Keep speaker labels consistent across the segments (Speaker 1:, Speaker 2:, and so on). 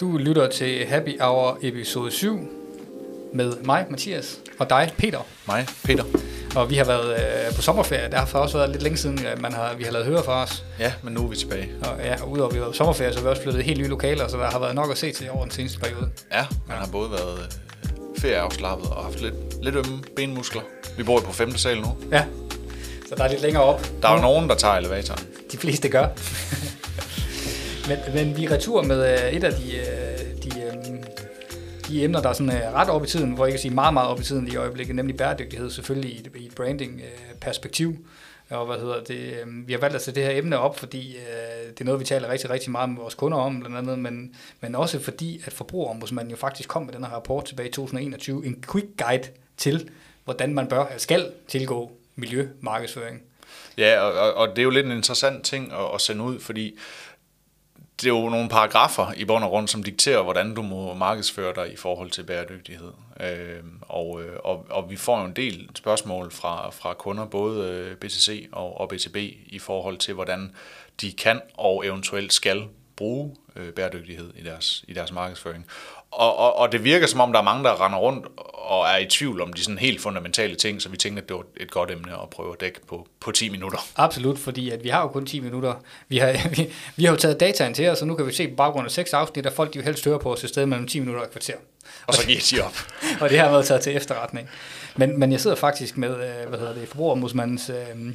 Speaker 1: Du lytter til Happy Hour episode 7 med mig, Mathias, og dig, Peter.
Speaker 2: Mig, Peter.
Speaker 1: Og vi har været øh, på sommerferie. Det har også været lidt længe siden, at man har, vi har lavet høre for os.
Speaker 2: Ja, men nu er vi tilbage.
Speaker 1: Og, ja, og udover at vi har været på sommerferie, så har vi også flyttet helt nye lokaler, så der har været nok at se til over den seneste periode.
Speaker 2: Ja, man har både været øh, ferieafslappet og haft lidt, lidt ømme benmuskler. Vi bor jo på femte sal nu.
Speaker 1: Ja, så der er lidt længere op.
Speaker 2: Der er jo nogen, der tager elevatoren.
Speaker 1: De fleste gør men, men vi er retur med øh, et af de, øh, de, øh, de emner, der er sådan, ret op i tiden, hvor jeg kan sige meget, meget op i tiden i øjeblikket, nemlig bæredygtighed selvfølgelig i et, i et branding-perspektiv. Og hvad hedder det, vi har valgt at sætte det her emne op, fordi øh, det er noget, vi taler rigtig, rigtig meget med vores kunder om, blandt andet, men, men også fordi, at forbrugerombudsmanden jo faktisk kom med den her rapport tilbage i 2021, en quick guide til, hvordan man bør, skal tilgå miljømarkedsføring.
Speaker 2: Ja, og, og, og det er jo lidt en interessant ting at, at sende ud, fordi det er jo nogle paragrafer i bund og grund, som dikterer, hvordan du må markedsføre dig i forhold til bæredygtighed. Øhm, øh, og, og, og vi får jo en del spørgsmål fra, fra kunder, både øh, BTC og, og BTB, i forhold til, hvordan de kan og eventuelt skal bruge øh, bæredygtighed i deres, i deres markedsføring. Og, og, og det virker som om, der er mange, der render rundt og er i tvivl om de sådan helt fundamentale ting, så vi tænkte, at det var et godt emne at prøve at dække på, på 10 minutter.
Speaker 1: Absolut, fordi at vi har jo kun 10 minutter. Vi har, vi, vi har jo taget dataen til os, så nu kan vi se på baggrund af seks afsnit, at folk de jo helst hører på os i stedet mellem 10 minutter og kvarter.
Speaker 2: Og så giver de op.
Speaker 1: og det har været taget til efterretning. Men, men jeg sidder faktisk med, øh, hvad hedder det, forbrugerombudsmandens øh,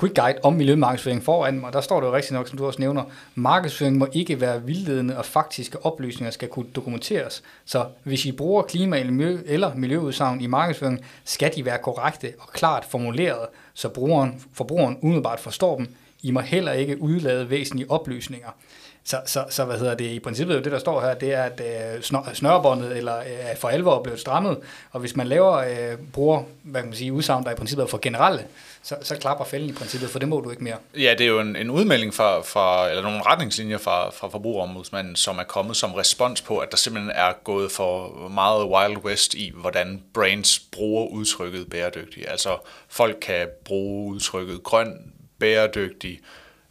Speaker 1: quick guide om miljømarkedsføring foran mig. Der står det jo rigtigt nok, som du også nævner, markedsføring må ikke være vildledende, og faktiske oplysninger skal kunne dokumenteres. Så hvis I bruger klima- eller, eller miljøudsagn i markedsføring, skal de være korrekte og klart formuleret, så brugeren, forbrugeren umiddelbart forstår dem. I må heller ikke udlade væsentlige oplysninger. Så, så, så hvad hedder det, i princippet det, der står her, det er, at øh, snørbåndet eller øh, for alvor er blevet strammet, og hvis man laver, øh, bruger, hvad kan man sige, udsagn, der i princippet er for generelle, så, så klapper fælden i princippet, for det må du ikke mere.
Speaker 2: Ja, det er jo en, en udmelding fra, fra, eller nogle retningslinjer fra, fra forbrugerombudsmanden, som er kommet som respons på, at der simpelthen er gået for meget Wild West i, hvordan brands bruger udtrykket bæredygtig. Altså folk kan bruge udtrykket grøn, bæredygtig,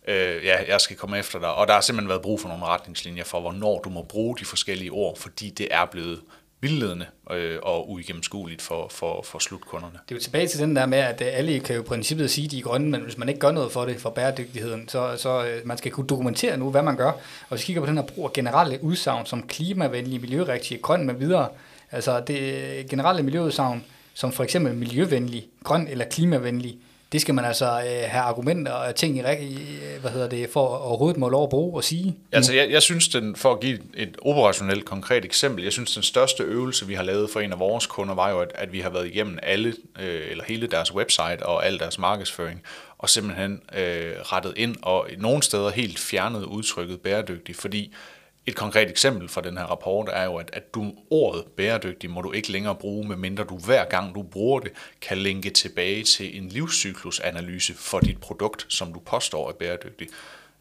Speaker 2: øh, ja, jeg skal komme efter dig. Og der har simpelthen været brug for nogle retningslinjer for, hvornår du må bruge de forskellige ord, fordi det er blevet vildledende øh, og uigennemskueligt for, for, for slutkunderne.
Speaker 1: Det er jo tilbage til den der med, at øh, alle kan jo i princippet sige, at de er grønne, men hvis man ikke gør noget for det, for bæredygtigheden, så, så øh, man skal kunne dokumentere nu, hvad man gør. Og hvis vi kigger på den her brug af generelle udsagn som klimavenlig, miljørigtige, grøn med videre, altså det øh, generelle miljøudsagn, som for eksempel miljøvenlig, grøn eller klimavenlig, det skal man altså øh, have argumenter og ting i, øh, hvad hedder det, for overhovedet må lov at bruge og sige.
Speaker 2: Altså jeg, jeg synes, den, for at give et operationelt konkret eksempel, jeg synes, den største øvelse, vi har lavet for en af vores kunder, var jo, at, at vi har været igennem alle, øh, eller hele deres website og al deres markedsføring, og simpelthen øh, rettet ind og nogle steder helt fjernet udtrykket bæredygtigt, fordi et konkret eksempel fra den her rapport er jo, at, at du ordet bæredygtig må du ikke længere bruge, medmindre du hver gang du bruger det, kan linke tilbage til en livscyklusanalyse for dit produkt, som du påstår er bæredygtig.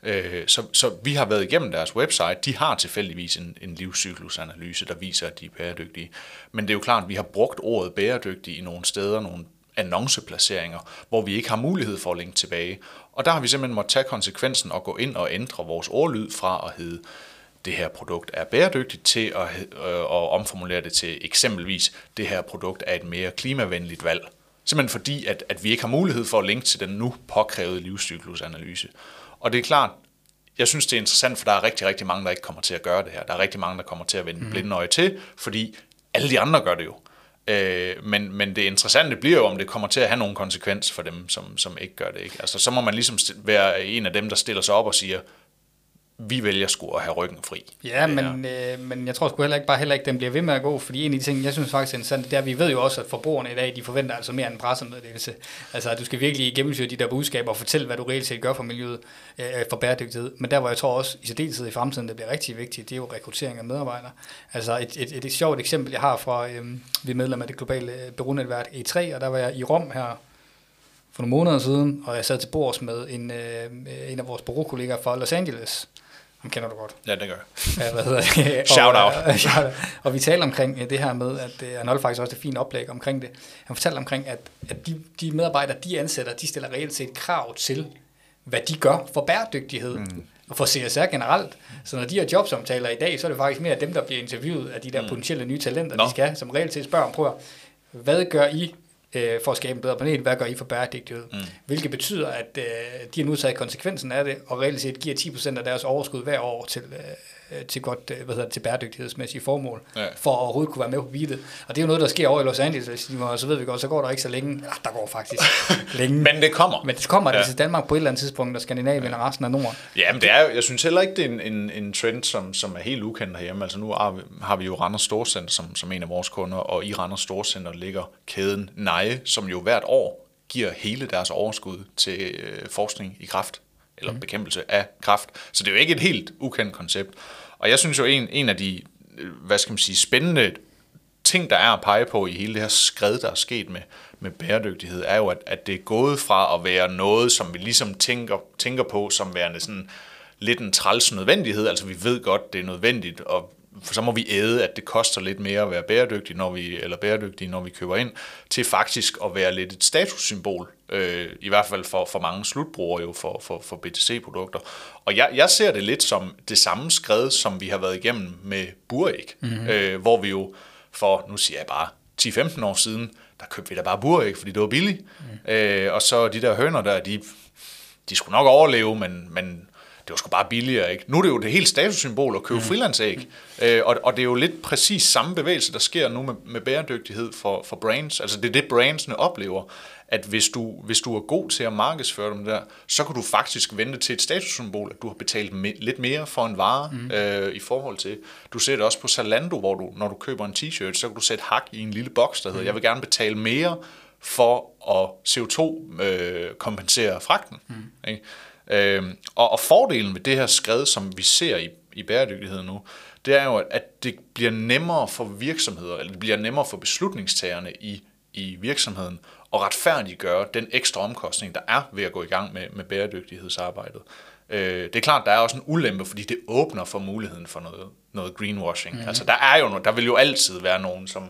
Speaker 2: Øh, så, så vi har været igennem deres website. De har tilfældigvis en, en livscyklusanalyse, der viser, at de er bæredygtige. Men det er jo klart, at vi har brugt ordet bæredygtig i nogle steder, nogle annonceplaceringer, hvor vi ikke har mulighed for at linke tilbage. Og der har vi simpelthen måttet tage konsekvensen og gå ind og ændre vores ordlyd fra at hedde det her produkt er bæredygtigt til at, øh, at omformulere det til eksempelvis, det her produkt er et mere klimavenligt valg. Simpelthen fordi, at, at vi ikke har mulighed for at linke til den nu påkrævede livscyklusanalyse. Og det er klart, jeg synes, det er interessant, for der er rigtig, rigtig mange, der ikke kommer til at gøre det her. Der er rigtig mange, der kommer til at vende mm. blinde øje til, fordi alle de andre gør det jo. Øh, men, men det interessante bliver jo, om det kommer til at have nogle konsekvens for dem, som, som ikke gør det. Ikke? Altså, så må man ligesom være en af dem, der stiller sig op og siger, vi vælger sgu at have ryggen fri.
Speaker 1: Ja, men, øh, men jeg tror sgu heller ikke, bare heller ikke, den bliver ved med at gå, fordi en af de ting, jeg synes faktisk er interessant, det er, at vi ved jo også, at forbrugerne i dag, de forventer altså mere end pressemeddelelse. Altså, at du skal virkelig gennemføre de der budskaber og fortælle, hvad du reelt set gør for miljøet, øh, for bæredygtighed. Men der, hvor jeg tror også, i særdeleshed i fremtiden, det bliver rigtig vigtigt, det er jo rekruttering af medarbejdere. Altså, et, et, et, et sjovt eksempel, jeg har fra, øh, vi er medlem af det globale bureaunetværk E3, og der var jeg i Rom her for nogle måneder siden, og jeg sad til bords med en, øh, en af vores bureaukollegaer fra Los Angeles, ham kender du godt.
Speaker 2: Ja, det gør
Speaker 1: Ja, hvad hedder det?
Speaker 2: Shout out.
Speaker 1: Og, og vi taler omkring øh, det her med, at øh, han holdt faktisk også et fint oplæg omkring det. Han fortalte omkring, at, at de, de medarbejdere, de ansætter, de stiller reelt set krav til, hvad de gør for bæredygtighed. Mm. og for CSR generelt. Så når de her jobsamtaler i dag, så er det faktisk mere dem, der bliver interviewet af de der mm. potentielle nye talenter, Nå. de skal, som reelt set spørger om, prøver, hvad gør I øh, for at skabe en bedre planet? Hvad gør I for bæredygtighed? Mm. Hvilket betyder, at øh, de har nu taget konsekvensen af det, og reelt set giver 10% af deres overskud hver år til, øh, til godt, øh, hvad hedder det, til bæredygtighedsmæssige formål, ja. for at overhovedet kunne være med på beatet. Og det er jo noget, der sker over i Los Angeles, og så ved vi godt, så går der ikke så længe. Ja, der går faktisk længe.
Speaker 2: Men det kommer.
Speaker 1: Men det kommer ja. til Danmark på et eller andet tidspunkt, og Skandinavien ja. og resten af Norden.
Speaker 2: Ja, men det er, jeg synes heller ikke, det er en, en, en trend, som, som er helt ukendt herhjemme. Altså nu har vi, har vi jo Randers Storcenter som, som en af vores kunder, og i Randers Storcenter ligger kæden Neje, som jo hvert år giver hele deres overskud til øh, forskning i kraft eller mm. bekæmpelse af kraft. Så det er jo ikke et helt ukendt koncept. Og jeg synes jo, en, en af de, øh, hvad skal man sige, spændende ting, der er at pege på i hele det her skred, der er sket med, med bæredygtighed, er jo, at, at det er gået fra at være noget, som vi ligesom tænker, tænker på som værende sådan lidt en træls nødvendighed. Altså vi ved godt, det er nødvendigt, og for så må vi æde, at det koster lidt mere at være bæredygtig, når vi, eller bæredygtige, når vi køber ind, til faktisk at være lidt et statussymbol, øh, i hvert fald for, for mange slutbrugere jo for, for, for BTC-produkter. Og jeg, jeg ser det lidt som det samme skred, som vi har været igennem med buræg, mm-hmm. øh, hvor vi jo for, nu siger jeg bare, 10-15 år siden, der købte vi da bare buræg, fordi det var billigt. Mm. Øh, og så de der høner der, de, de skulle nok overleve, men, men det var sgu bare billigere, ikke? Nu er det jo det helt statussymbol at købe mm. frilandsæg, øh, og, og det er jo lidt præcis samme bevægelse, der sker nu med, med bæredygtighed for, for brands. Altså det er det, brandsene oplever, at hvis du, hvis du er god til at markedsføre dem der, så kan du faktisk vente til et statussymbol, at du har betalt me, lidt mere for en vare mm. øh, i forhold til. Du ser det også på Zalando, hvor du, når du køber en t-shirt, så kan du sætte hak i en lille boks, der hedder, mm. jeg vil gerne betale mere for at CO2-kompensere øh, fragten. Mm. Ikke? Øh, og, og fordelen ved det her skred, som vi ser i, i bæredygtighed nu, det er jo, at det bliver nemmere for virksomheder, eller det bliver nemmere for beslutningstagerne i, i virksomheden at retfærdiggøre den ekstra omkostning, der er ved at gå i gang med, med bæredygtighedsarbejdet. Øh, det er klart, der er også en ulempe, fordi det åbner for muligheden for noget, noget greenwashing. Mm. Altså, der er jo der vil jo altid være nogen, som,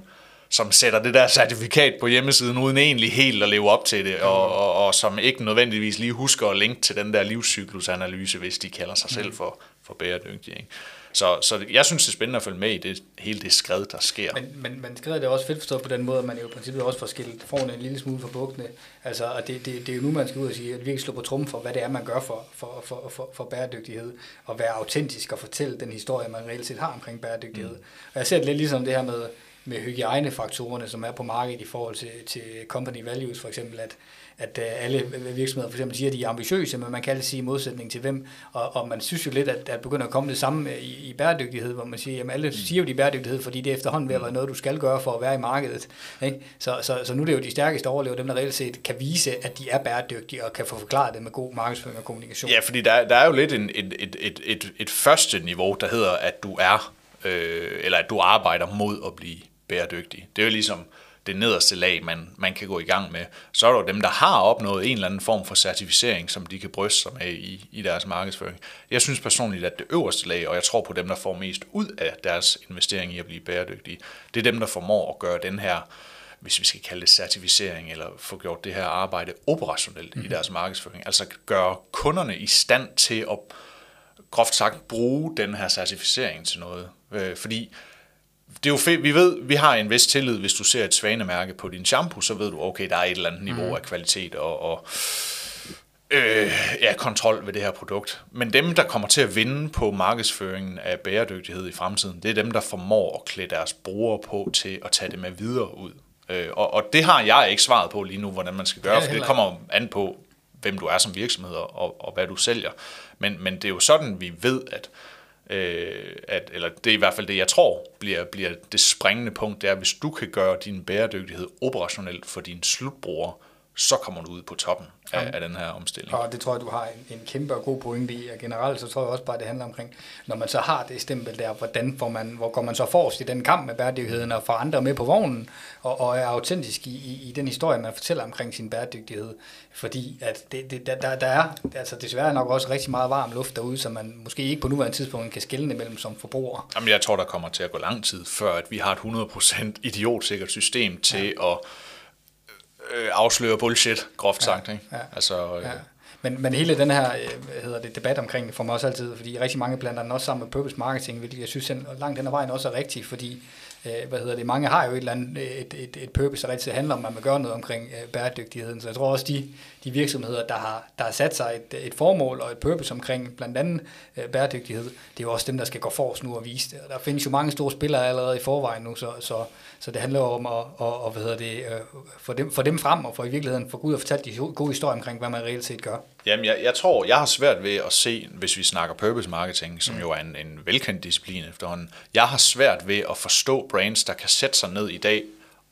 Speaker 2: som sætter det der certifikat på hjemmesiden, uden egentlig helt at leve op til det, og, mm. og, og som ikke nødvendigvis lige husker at linke til den der livscyklusanalyse, hvis de kalder sig selv mm. for, for bæredygtige. Ikke? Så, så jeg synes, det er spændende at følge med i det, hele det skred, der sker.
Speaker 1: Men, men, men skredet er også fedt forstået på den måde, at man jo i princippet også får skilt forne en lille smule for bugtene. Altså, og det, det, det, er jo nu, man skal ud og sige, at virkelig slå på trummen for, hvad det er, man gør for, for, for, for, for bæredygtighed, og være autentisk og fortælle den historie, man reelt set har omkring bæredygtighed. Mm. Og jeg ser det lidt ligesom det her med, med hygiejnefaktorerne, som er på markedet i forhold til, til company values, for eksempel, at, at øh, alle virksomheder for eksempel siger, at de er ambitiøse, men man kan altid sige i modsætning til hvem, og, og man synes jo lidt, at der begynder at komme det samme i, i bæredygtighed, hvor man siger, at alle mm. siger jo, de bæredygtighed, fordi det er efterhånden at være noget, du skal gøre for at være i markedet. Ikke? Så, så, så nu er det jo de stærkeste overlever, dem der reelt set kan vise, at de er bæredygtige, og kan få forklaret det med god markedsføring og kommunikation.
Speaker 2: Ja, fordi der, der er jo lidt en, et, et, et, et, et første niveau, der hedder, at du er, øh, eller at du arbejder mod at blive bæredygtig. Det er jo ligesom det nederste lag, man, man kan gå i gang med. Så er der dem, der har opnået en eller anden form for certificering, som de kan bryste sig med i, i deres markedsføring. Jeg synes personligt, at det øverste lag, og jeg tror på dem, der får mest ud af deres investering i at blive bæredygtige, det er dem, der formår at gøre den her hvis vi skal kalde det certificering, eller få gjort det her arbejde operationelt mm. i mhm. deres markedsføring. Altså gøre kunderne i stand til at groft sagt bruge den her certificering til noget. Øh, fordi det er jo fedt. Vi ved, vi har en vis tillid, hvis du ser et svanemærke på din shampoo, så ved du, okay, der er et eller andet niveau mm. af kvalitet og, og øh, ja, kontrol ved det her produkt. Men dem, der kommer til at vinde på markedsføringen af bæredygtighed i fremtiden, det er dem, der formår at klæde deres brugere på til at tage det med videre ud. Øh, og, og det har jeg ikke svaret på lige nu, hvordan man skal gøre, ja, for det kommer an på, hvem du er som virksomhed og, og hvad du sælger. Men, men det er jo sådan, vi ved, at øh, at, eller det er i hvert fald det, jeg tror bliver, bliver det springende punkt, det er, hvis du kan gøre din bæredygtighed operationelt for dine slutbrugere, så kommer du ud på toppen af, af den her omstilling.
Speaker 1: Og det tror jeg, du har en, en kæmpe og god pointe i, og generelt så tror jeg også bare, det handler omkring, når man så har det stempel der, hvordan får man, hvor går man så forrest i den kamp med bæredygtigheden, og får andre med på vognen, og, og er autentisk i, i, i den historie, man fortæller omkring sin bæredygtighed. Fordi at det, det, der, der er altså desværre nok også rigtig meget varm luft derude, som man måske ikke på nuværende tidspunkt kan skille mellem som forbruger.
Speaker 2: Jamen jeg tror, der kommer til at gå lang tid, før at vi har et 100% idiotsikkert system til ja. at øh, afsløre bullshit, groft sagt. Ja, ikke? Ja,
Speaker 1: altså, øh. ja. Men, men hele den her øh, hedder det, debat omkring det får mig også altid, fordi rigtig mange blander den også sammen med purpose marketing, hvilket jeg synes langt hen ad vejen også er rigtigt, fordi øh, hvad hedder det, mange har jo et, eller andet, et, et, et purpose, der rigtig handler om, at man gør noget omkring øh, bæredygtigheden. Så jeg tror også, de, de virksomheder, der har, der har sat sig et, et formål og et purpose omkring blandt andet øh, bæredygtighed, det er jo også dem, der skal gå forrest nu og vise det. Og der findes jo mange store spillere allerede i forvejen nu, så, så, så det handler om at, og, og, hvad hedder det, øh, få, dem, få dem frem og få i virkeligheden få ud og fortælle de gode historier omkring, hvad man reelt set gør.
Speaker 2: Jamen, jeg, jeg tror, jeg har svært ved at se, hvis vi snakker purpose marketing, som mm. jo er en, en velkendt disciplin efterhånden, jeg har svært ved at forstå brands, der kan sætte sig ned i dag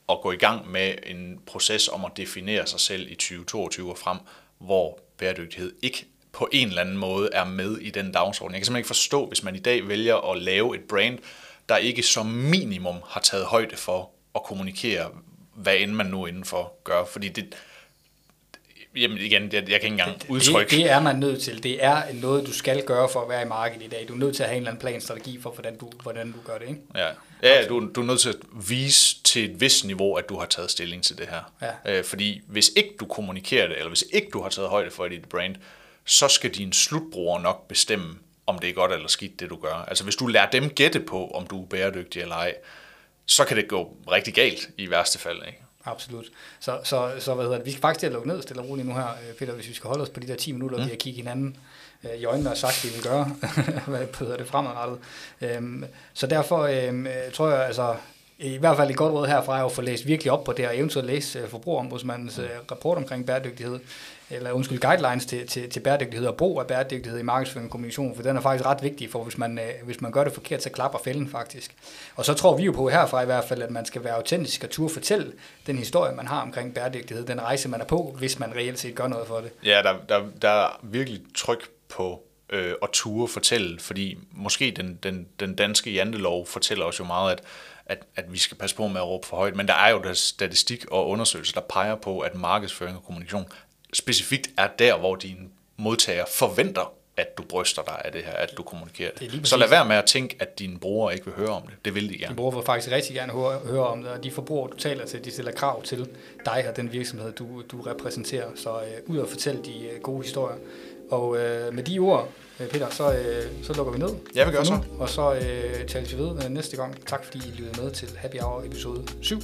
Speaker 2: og gå i gang med en proces om at definere sig selv i 2022 og frem, hvor bæredygtighed ikke på en eller anden måde er med i den dagsorden. Jeg kan simpelthen ikke forstå, hvis man i dag vælger at lave et brand, der ikke som minimum har taget højde for at kommunikere, hvad end man nu indenfor gør. Fordi det, Jamen igen, jeg, jeg kan ikke engang udtrykke.
Speaker 1: Det, det er man nødt til. Det er noget, du skal gøre for at være i markedet i dag. Du er nødt til at have en eller anden plan, strategi for, hvordan du, hvordan du gør det. Ikke?
Speaker 2: Ja, ja du, du er nødt til at vise til et vist niveau, at du har taget stilling til det her. Ja. Øh, fordi hvis ikke du kommunikerer det, eller hvis ikke du har taget højde for dit brand, så skal din slutbruger nok bestemme, om det er godt eller skidt, det du gør. Altså hvis du lærer dem gætte på, om du er bæredygtig eller ej, så kan det gå rigtig galt i værste fald. Ikke?
Speaker 1: Absolut. Så, så, så hvad hedder det? vi skal faktisk til at lukke ned stille og roligt nu her, øh, Peter, hvis vi skal holde os på de der 10 minutter, mm. vi har kigget hinanden øh, i øjnene og sagt, at vi vil gøre, hvad hedder det fremadrettet. Øhm, så derfor øhm, tror jeg, altså, i hvert fald et godt råd herfra er at få læst virkelig op på det, og eventuelt læse øh, forbrugerombudsmandens øh, rapport omkring bæredygtighed, eller undskyld, guidelines til, til, til bæredygtighed og brug af bæredygtighed i markedsføring og kommunikation, for den er faktisk ret vigtig, for hvis man, øh, hvis man gør det forkert, så klapper fælden faktisk. Og så tror vi jo på herfra i hvert fald, at man skal være autentisk og turde fortælle den historie, man har omkring bæredygtighed, den rejse, man er på, hvis man reelt set gør noget for det.
Speaker 2: Ja, der, der, der er virkelig tryk på øh, at ture fortælle, fordi måske den, den, den danske jantelov fortæller os jo meget, at at, at vi skal passe på med at råbe for højt. Men der er jo der statistik og undersøgelser, der peger på, at markedsføring og kommunikation specifikt er der, hvor dine modtagere forventer, at du bryster dig af det her, at du kommunikerer det. det så lad være med at tænke, at dine brugere ikke vil høre om det. Det vil de gerne.
Speaker 1: Dine brugere vil faktisk rigtig gerne høre, høre om det, og de forbrugere, du taler til, de stiller krav til dig og den virksomhed, du, du repræsenterer. Så øh, ud og fortælle de øh, gode historier. Og øh, med de ord, øh, Peter, så, øh, så lukker vi ned.
Speaker 2: Ja, vi gør så.
Speaker 1: Og så øh, taler vi ved øh, næste gang. Tak fordi I lyttede med til Happy Hour episode 7.